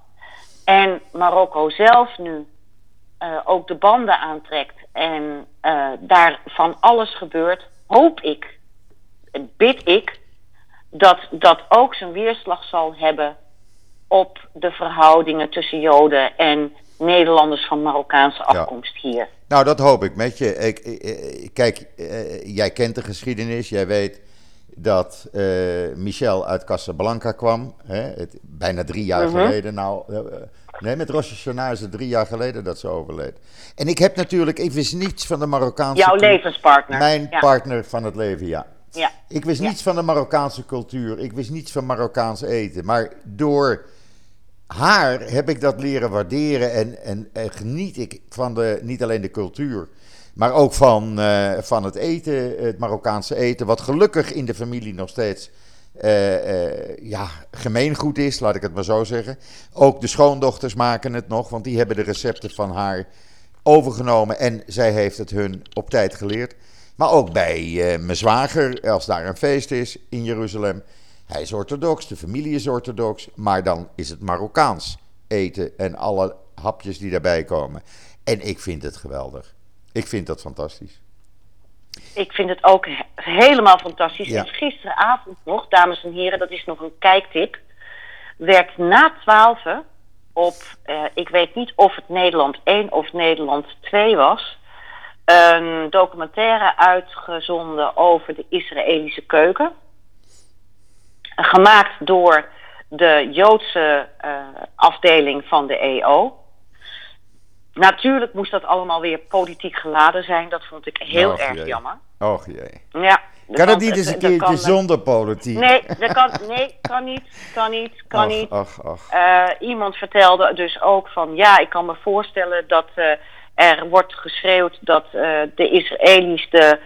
En Marokko zelf nu uh, ook de banden aantrekt en uh, daar van alles gebeurt, hoop ik, bid ik, dat dat ook zijn weerslag zal hebben op de verhoudingen tussen Joden en Nederlanders van Marokkaanse afkomst ja. hier. Nou, dat hoop ik met je. Ik, ik, kijk, uh, jij kent de geschiedenis. Jij weet dat uh, Michel uit Casablanca kwam. Hè, het, bijna drie jaar -hmm. geleden. Nou, nee, met Rosh Hashanah is het drie jaar geleden dat ze overleed. En ik heb natuurlijk, ik wist niets van de Marokkaanse... Jouw levenspartner. Mijn ja. partner van het leven, ja. ja. Ik wist ja. niets van de Marokkaanse cultuur. Ik wist niets van Marokkaans eten. Maar door haar heb ik dat leren waarderen en, en, en, geniet ik van de, niet alleen de cultuur, maar ook van, uh, van het eten, het Marokkaanse eten, wat gelukkig in de familie nog steeds uh, uh, ja, gemeengoed is, laat ik het maar zo zeggen. Ook de schoondochters maken het nog, want die hebben de recepten van haar overgenomen en zij heeft het hun op tijd geleerd. Maar ook bij mijn zwager, als daar een feest is in Jeruzalem, hij is orthodox, de familie is orthodox, maar dan is het Marokkaans eten en alle hapjes die daarbij komen. En ik vind het geweldig. Ik vind dat fantastisch. Ik vind het ook helemaal fantastisch. Ja. Gisteravond nog, dames en heren, dat is nog een kijktip, werd na twaalf op, uh, ik weet niet of het Nederland 1 of Nederland 2 was, een documentaire uitgezonden over de Israëlische keuken gemaakt door de Joodse uh, afdeling van de EO. Natuurlijk moest dat allemaal weer politiek geladen zijn. Dat vond ik heel Och, erg jee. jammer. Och jee. Ja, Kan het niet eens een keertje zonder politiek? Nee, dat kan, nee, kan niet, kan niet, kan Och, niet. och, och. Uh, iemand vertelde dus ook van ja, ik kan me voorstellen dat uh, er wordt geschreeuwd dat uh, de Israëli's de,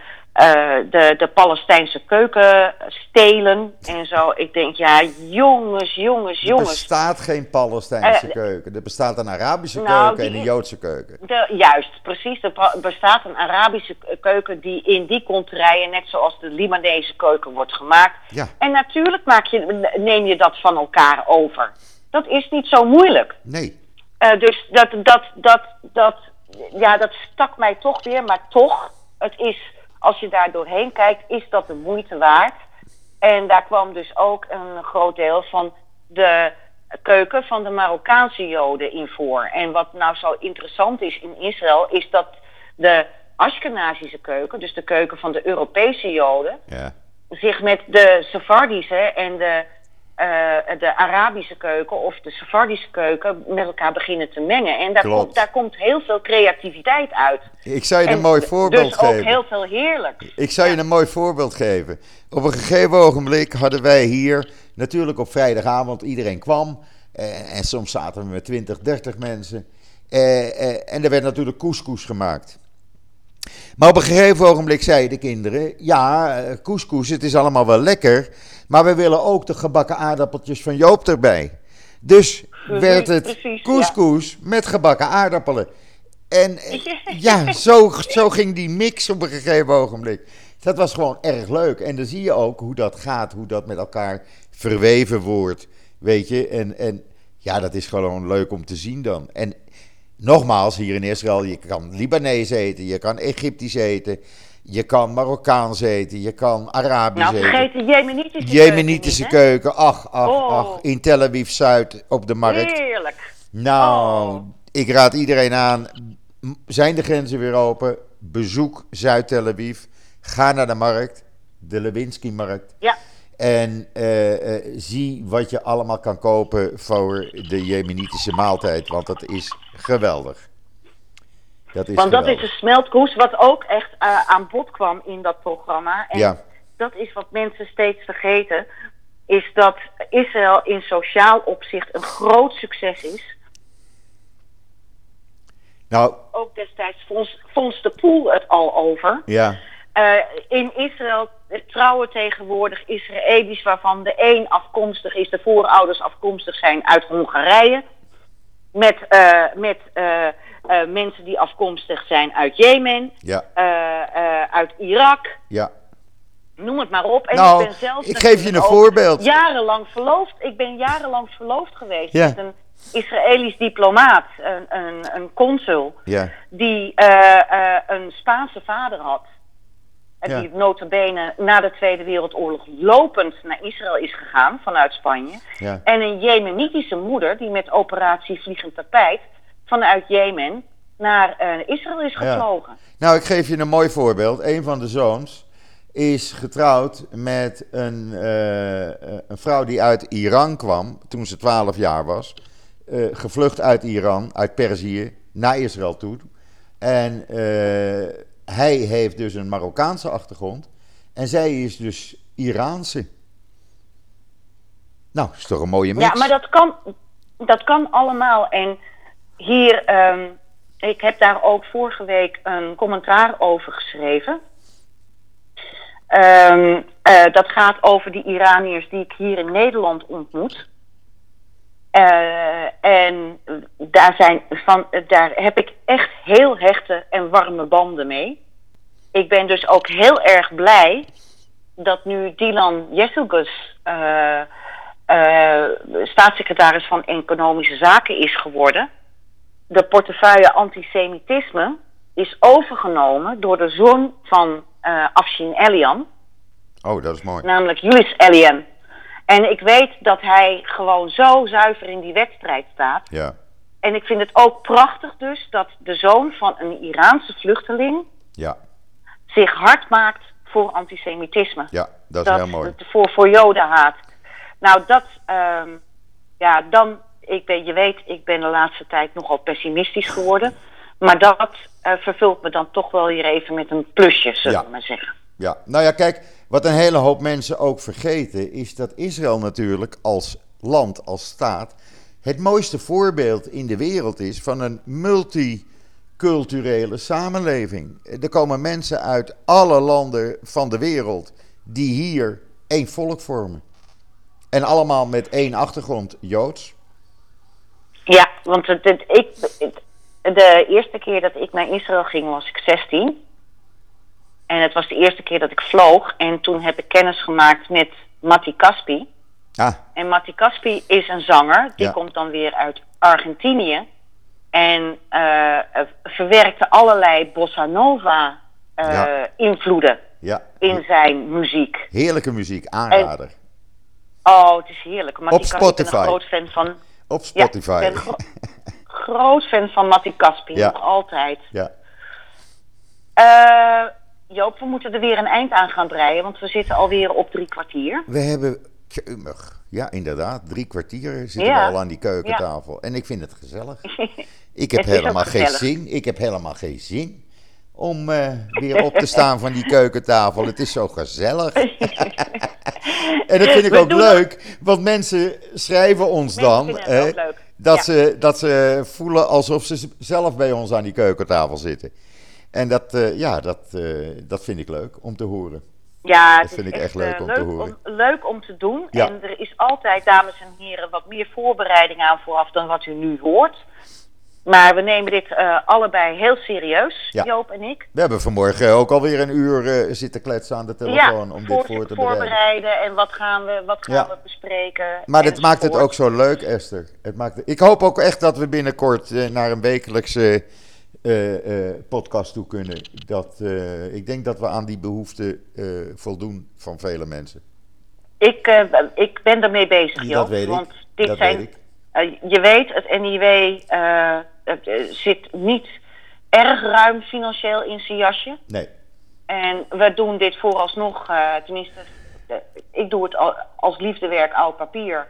de, de Palestijnse keuken stelen en zo. Ik denk ja, jongens, jongens, Er jongens. bestaat geen Palestijnse Eh, keuken. Er bestaat een Arabische nou, keuken en een Joodse keuken. De, juist, precies. Er bestaat een Arabische keuken die in die contraien, net zoals de Libanese keuken, wordt gemaakt. Ja. En natuurlijk maak je, neem je dat van elkaar over. Dat is niet zo moeilijk. Nee. Eh, dus dat, dat, dat, dat, ja, dat stak mij toch weer. Maar toch, het is, als je daar doorheen kijkt, is dat de moeite waard. En daar kwam dus ook een groot deel van de keuken van de Marokkaanse Joden in voor. En wat nou zo interessant is in Israël, is dat de Ashkenazische keuken, dus de keuken van de Europese Joden, Ja. zich met de Sephardische en de, eh, de Arabische keuken of de Sephardische keuken met elkaar beginnen te mengen. En daar, Klopt. komt, daar komt heel veel creativiteit uit. Ik zou je En een mooi voorbeeld dus ook geven. heel veel heerlijks. Ik zou je een mooi voorbeeld geven. Op een gegeven ogenblik hadden wij hier, natuurlijk op vrijdagavond, iedereen kwam. eh, en soms zaten we met 20, 30 mensen. Eh, eh, en er werd natuurlijk couscous gemaakt. Maar op een gegeven ogenblik zeiden de kinderen: Ja, couscous, het is allemaal wel lekker. Maar we willen ook de gebakken aardappeltjes van Joop erbij. Dus werd het precies, ja. couscous met gebakken aardappelen. En eh, Ja. ja, zo, zo ging die mix op een gegeven ogenblik. Dat was gewoon erg leuk. En dan zie je ook hoe dat gaat, hoe dat met elkaar verweven wordt. Weet je, en, en ja, dat is gewoon leuk om te zien dan. En nogmaals, hier in Israël, je kan Libanees eten, je kan Egyptisch eten, je kan Marokkaans eten, je kan Arabisch Nou, eten. vergeet de Jemenitische Jemenitische keuken keuken, ach, ach, Oh. ach, in Tel Aviv Zuid op de markt. Heerlijk. Nou, Oh. ik raad iedereen aan. Zijn de grenzen weer open? Bezoek Zuid-Tel Aviv. Ga naar de markt, de Lewinsky-markt. Ja, En eh, eh, zie wat je allemaal kan kopen voor de Jemenitische maaltijd. Want dat is geweldig. Dat is want dat is een smeltkoes wat ook echt eh, aan bod kwam in dat programma. En Ja. dat is wat mensen steeds vergeten. Is dat Israël in sociaal opzicht een groot succes is. Nou, Ook destijds vond, vond de Poel het al over. ja. Eh, in Israël trouwen tegenwoordig Israëli's waarvan de een afkomstig is, de voorouders afkomstig zijn uit Hongarije. Met, eh, met eh, eh, mensen die afkomstig zijn uit Jemen, Ja, uit Irak. ja. Noem het maar op. En Nou, ik ben zelf ik geef je een voorbeeld. Jarenlang verloofd. Ik ben jarenlang verloofd geweest met een Israëlisch diplomaat, een, een, een consul, Ja, die een Spaanse vader had. En Ja. die notabene na de Tweede Wereldoorlog lopend naar Israël is gegaan vanuit Spanje. ja. En een Jemenitische moeder die met operatie Vliegend Tapijt vanuit Jemen naar eh, Israël is Ja. gevlogen. Nou, ik geef je een mooi voorbeeld. Een van de zoons is getrouwd met een, eh, een vrouw die uit Iran kwam toen ze 12 jaar was. Eh, gevlucht uit Iran, uit Perzië, naar Israël toe. En hij heeft dus een Marokkaanse achtergrond. En zij is dus Iraanse. Nou, is toch een mooie mix? Ja, maar dat kan, dat kan allemaal. En hier, ehm, ik heb daar ook vorige week een commentaar over geschreven. Ehm, eh, dat gaat over die Iraniërs die ik hier in Nederland ontmoet. Eh, en daar, zijn van, daar heb ik echt heel hechte en warme banden mee. Ik ben dus ook heel erg blij dat nu Dylan Jesselgus eh, eh, staatssecretaris van Economische Zaken is geworden. De portefeuille antisemitisme is overgenomen door de zoon van Afshin Elian, Oh, dat is mooi. namelijk Julius Elian. En ik weet dat hij gewoon zo zuiver in die wedstrijd staat. Ja, En ik vind het ook prachtig dus dat de zoon van een Iraanse vluchteling ja, zich hard maakt voor antisemitisme. ja, dat is heel mooi. Voor, voor jodenhaat. Nou, dat, ehm, ja, dan, ik ben, je weet, ik ben de laatste tijd nogal pessimistisch geworden. Maar dat eh, vervult me dan toch wel weer even met een plusje, zullen Ja. we maar zeggen. Ja, nou ja, kijk, wat een hele hoop mensen ook vergeten, is dat Israël natuurlijk als land, als staat, het mooiste voorbeeld in de wereld is van een multiculturele samenleving. Er komen mensen uit alle landen van de wereld die hier één volk vormen. En allemaal met één achtergrond, Joods. Ja, want het, ik, de eerste keer dat ik naar Israël ging was ik 16. En het was de eerste keer dat ik vloog. En toen heb ik kennis gemaakt met Matti Caspi. Ah, En Matti Caspi is een zanger. Die Ja. komt dan weer uit Argentinië. En eh, eh, verwerkte allerlei bossa nova eh, Ja. invloeden ja, in zijn muziek. heerlijke muziek, aanrader. Oh, het is heerlijk. Matti Op Caspi, Ik ben Spotify. een groot fan van... Op Ja, Spotify. ik ben gro- groot fan van Matti Caspi. Ja. Nog altijd. ja. Eh, Joop, we moeten er weer een eind aan gaan breien. Want we zitten alweer op drie kwartier. We hebben, tjumig, ja inderdaad, drie kwartier zitten Ja. we al aan die keukentafel. En ik vind het gezellig. Ik heb helemaal geen zin, ik heb helemaal geen zin om eh, weer op te staan van die keukentafel. Het is zo gezellig. en dat vind ik We ook leuk, want mensen schrijven ons Mensen dan dat, Ja. ze, dat ze voelen alsof ze zelf bij ons aan die keukentafel zitten. En dat, eh, ja, dat, eh, dat vind ik leuk om te horen. Ja, Dat vind ik echt leuk eh, om te horen. Om, leuk om te doen. Ja. En er is altijd, dames en heren, wat meer voorbereiding aan vooraf dan wat u nu hoort. Maar we nemen dit allebei heel serieus, Ja. Joop en ik. We hebben vanmorgen ook alweer een uur zitten kletsen aan de telefoon ja, om voor, dit voor te bereiden. voorbereiden en wat gaan we, wat gaan Ja. we bespreken. Maar dit maakt het ook zo leuk, Esther. Het maakt, ik hoop ook echt dat we binnenkort naar een wekelijkse eh, eh, podcast toe kunnen. Dat, eh, ik denk dat we aan die behoefte eh, voldoen van vele mensen. Ik, ik ben ermee bezig, Joop. dat weet ik. Want dit dat zijn, weet ik. je weet, het NIW het, zit niet erg ruim financieel in zijn jasje. Nee, En we doen dit vooralsnog, eh, tenminste, ik doe het al, als liefdewerk oud papier.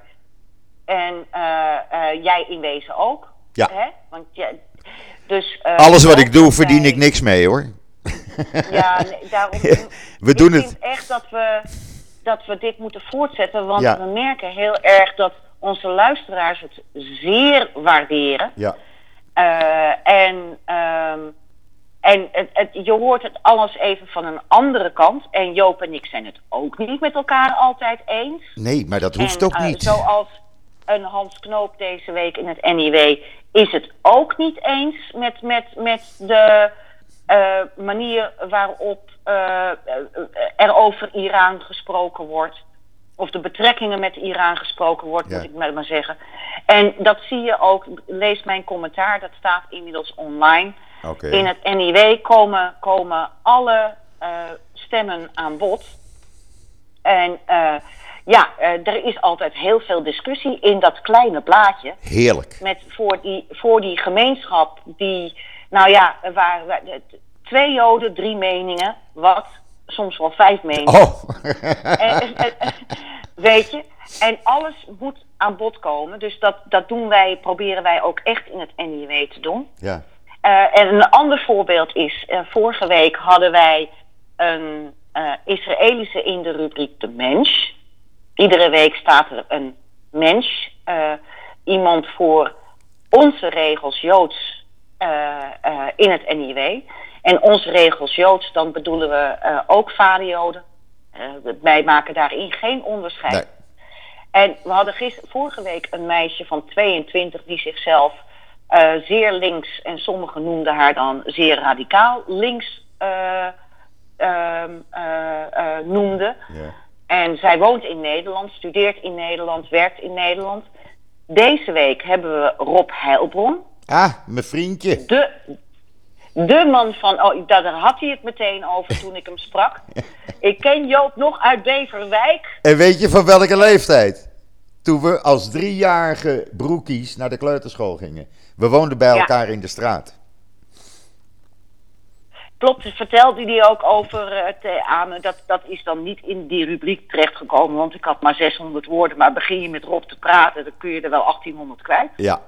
En jij in wezen ook. Ja. Hè? Want ja, dus, eh, alles wat ik doe verdien ik niks mee hoor. Ja, nee, daarom. We doen ik het. vind echt dat we, dat we dit moeten voortzetten. Want Ja. we merken heel erg dat onze luisteraars het zeer waarderen. Ja, Eh, en ehm, en het, het, je hoort het alles even van een andere kant. En Joop en ik zijn het ook niet met elkaar altijd eens. nee, maar dat hoeft en, ook eh, niet. zoals een Hans Knoop deze week in het NIW is het ook niet eens met, met, met de eh, manier waarop eh, er over Iran gesproken wordt. Of de betrekkingen met Iran gesproken wordt, Ja. moet ik maar maar zeggen. En dat zie je ook, lees mijn commentaar, dat staat inmiddels online. In het NIW komen, komen alle eh, stemmen aan bod. En eh, ja, eh, er is altijd heel veel discussie in dat kleine blaadje. Heerlijk. Met voor, die, voor die gemeenschap die, nou ja, waren waar- twee joden, drie meningen. Wat? Soms wel vijf meningen. Oh. En- en- en- weet je? En alles moet aan bod komen. Dus dat, dat doen wij, proberen wij ook echt in het NIW te doen. ja. Eh, en een ander voorbeeld is, eh, vorige week hadden wij een eh, Israëlische in de rubriek De Mens. Iedere week staat er een mens, eh, iemand voor onze regels Joods eh, eh, in het NIW. En onze regels Joods, dan bedoelen we ook vaderjoden. Wij maken daarin geen onderscheid. Nee. En we hadden gister, vorige week een meisje van 22 die zichzelf zeer links, en sommigen noemden haar dan zeer radicaal links eh, ehm, eh, eh, noemde. Ja. En zij woont in Nederland, studeert in Nederland, werkt in Nederland. Deze week hebben we Rob Heilbron, Ah, mijn vriendje. de, de man van. Oh, daar had hij het meteen over toen ik hem sprak. Ik ken Joop nog uit Beverwijk. En weet je van welke leeftijd? Toen we als driejarige broekies naar de kleuterschool gingen. We woonden bij Ja. elkaar in de straat. Klopt, vertelde hij ook over eh, het aan me. Dat, dat is dan niet in die rubriek terechtgekomen, want ik had maar 600 woorden. Maar begin je met Rob te praten, dan kun je er wel 1800 kwijt. Ja,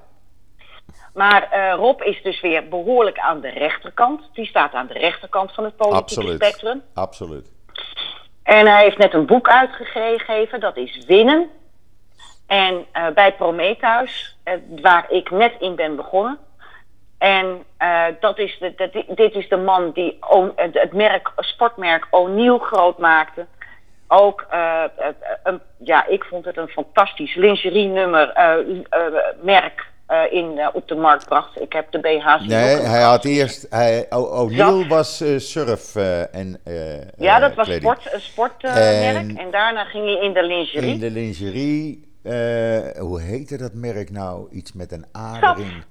Maar eh, Rob is dus weer behoorlijk aan de rechterkant. Die staat aan de rechterkant van het politieke absoluut. spectrum. Absoluut. En hij heeft net een boek uitgegeven, dat is Winnen. En bij Prometheus, waar ik net in ben begonnen. En eh, dat is de, dit is de man die het merk, sportmerk O'Neill groot maakte. Ook, eh, eh, een, ja, ik vond het een fantastisch lingerie-nummer, merk in, op de markt bracht. Ik heb de BH's Nee, hij had eerst. O'Neill was surf en. Ja, dat was kleding. sport, een sportmerk. En- En, daarna ging hij in de lingerie. In de lingerie. hoe heette dat merk nou? Iets met een A erin.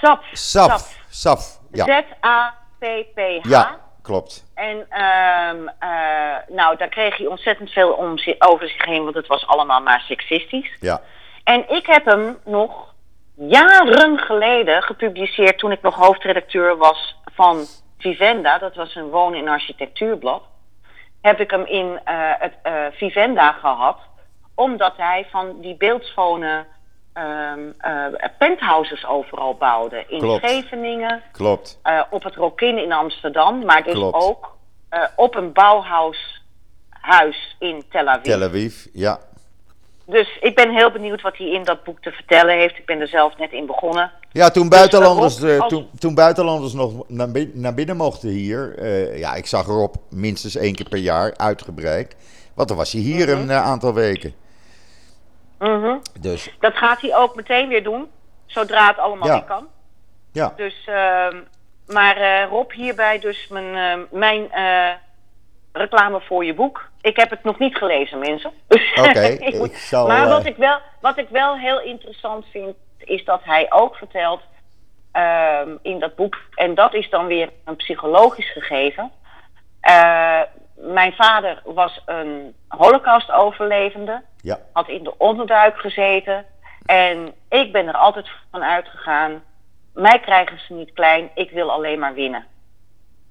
Sap. Saf. Saf. Ja. Z-A-P-P-H. ja, klopt. En ehm, eh, nou, daar kreeg hij ontzettend veel om zi- over zich heen, want het was allemaal maar seksistisch. Ja. En ik heb hem nog jaren geleden gepubliceerd toen ik nog hoofdredacteur was van Vivenda. Dat was een wonen- en architectuurblad. Heb ik hem in eh, het eh, Vivenda gehad, omdat hij van die beeldschone ehm, eh, penthouses overal bouwde. In Klopt. Scheveningen, Klopt. eh, op het Rokin in Amsterdam, maar dus Klopt. ook eh, op een bouwhuis huis in Tel Aviv. Tel Aviv. Ja. Dus ik ben heel benieuwd wat hij in dat boek te vertellen heeft. Ik ben er zelf net in begonnen. Ja, toen buitenlanders, eh, als- toen, toen buitenlanders nog naar binnen, naar binnen mochten hier. ja, ik zag Rob minstens één keer per jaar uitgebreid. Want dan was hij hier Mhm. een aantal weken. Mhm. Dus Dat gaat hij ook meteen weer doen, zodra het allemaal Ja. kan. ja, Dus, ehm, maar eh, Rob, hierbij dus mijn, eh, mijn eh, reclame voor je boek. Ik heb het nog niet gelezen, mensen. Oké, ik zal, maar eh, wat, ik wel, wat ik wel heel interessant vind, is dat hij ook vertelt ehm, in dat boek, en dat is dan weer een psychologisch gegeven. Mijn vader was een Holocaust-overlevende ja, had in de onderduik gezeten. En ik ben er altijd van uitgegaan. Mij krijgen ze niet klein, ik wil alleen maar winnen.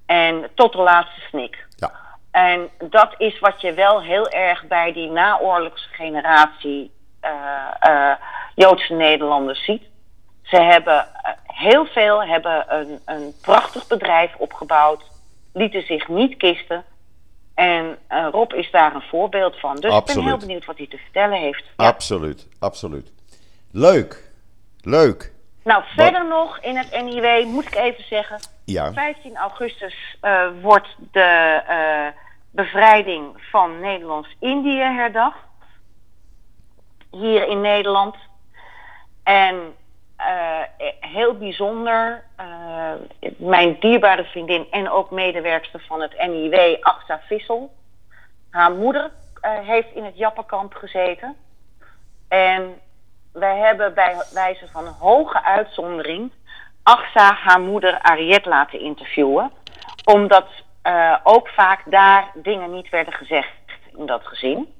En tot de laatste snik. ja, En dat is wat je wel heel erg bij die naoorlogse generatie eh, eh, Joodse Nederlanders ziet. Ze hebben eh, heel veel, hebben een, een prachtig bedrijf opgebouwd, lieten zich niet kisten. En eh, Rob is daar een voorbeeld van. Dus ik ben heel benieuwd wat hij te vertellen heeft. Ja. absoluut, absoluut. Leuk, leuk. Nou, verder nog in het NIW moet ik even zeggen. Ja, 15 augustus eh, wordt de eh, bevrijding van Nederlands-Indië herdacht. Hier in Nederland. En eh, heel bijzonder, eh, eh, mijn dierbare vriendin en ook medewerkster van het NIW, Axa Vissel. Haar moeder eh, heeft in het Jappenkamp gezeten. En wij hebben bij wijze van hoge uitzondering Axa haar moeder Ariette laten interviewen. Omdat ook vaak daar dingen niet werden gezegd in dat gezin.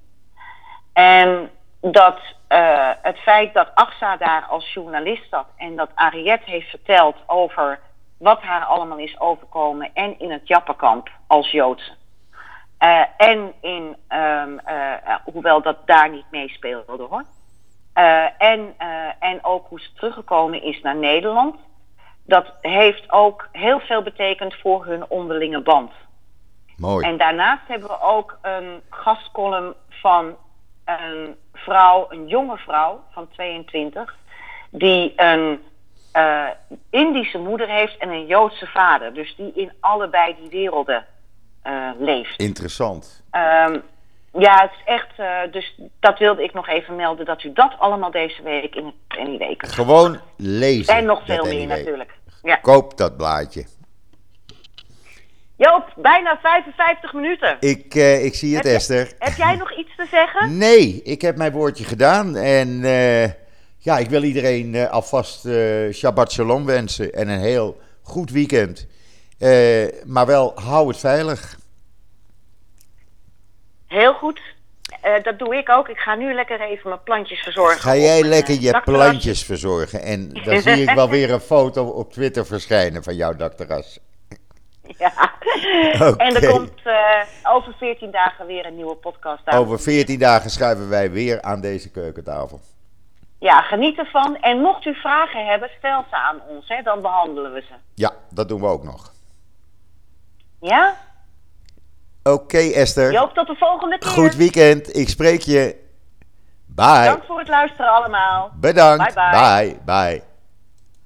En dat uh, het feit dat Axa daar als journalist zat en dat Ariette heeft verteld over wat haar allemaal is overkomen en in het Jappenkamp als Joodse. Uh, en in, um, hoewel dat daar niet meespeelde hoor. en, en ook hoe ze teruggekomen is naar Nederland dat heeft ook heel veel betekend voor hun onderlinge band. Mooi. En daarnaast hebben we ook een gastcolumn van een vrouw, een jonge vrouw van 22, die een uh, Indische moeder heeft en een Joodse vader. Dus die in allebei die werelden uh, leeft. Interessant. Um, ja, het is echt. Uh, dus dat wilde ik nog even melden dat u dat allemaal deze week in het NIW kunt Gewoon lezen. En nog veel meer natuurlijk. Ja. Koop dat blaadje. Joop, bijna 55 minuten. Ik, uh, ik zie het, heb Esther. Je, heb jij nog iets te zeggen? Nee, ik heb mijn woordje gedaan. En uh, ja, ik wil iedereen uh, alvast Shabbat Shalom wensen. En een heel goed weekend. maar wel, hou het veilig. Heel goed. Dat doe ik ook. Ik ga nu lekker even mijn plantjes verzorgen. Ga jij lekker je plantjes verzorgen? En dan zie ik wel weer een foto op Twitter verschijnen van jouw dakterras. Ja. Okay. En er komt uh, over 14 dagen weer een nieuwe podcast aan. Over 14 dagen schuiven wij weer aan deze keukentafel. Ja, geniet ervan. En mocht u vragen hebben, stel ze aan ons. Hè, dan behandelen we ze. Ja, dat doen we ook nog. Ja? Oké, okay, Esther. Joop, tot de volgende keer. Goed weekend. Ik spreek je. Bye. Dank voor het luisteren allemaal. Bedankt. Bye bye. Bye. bye.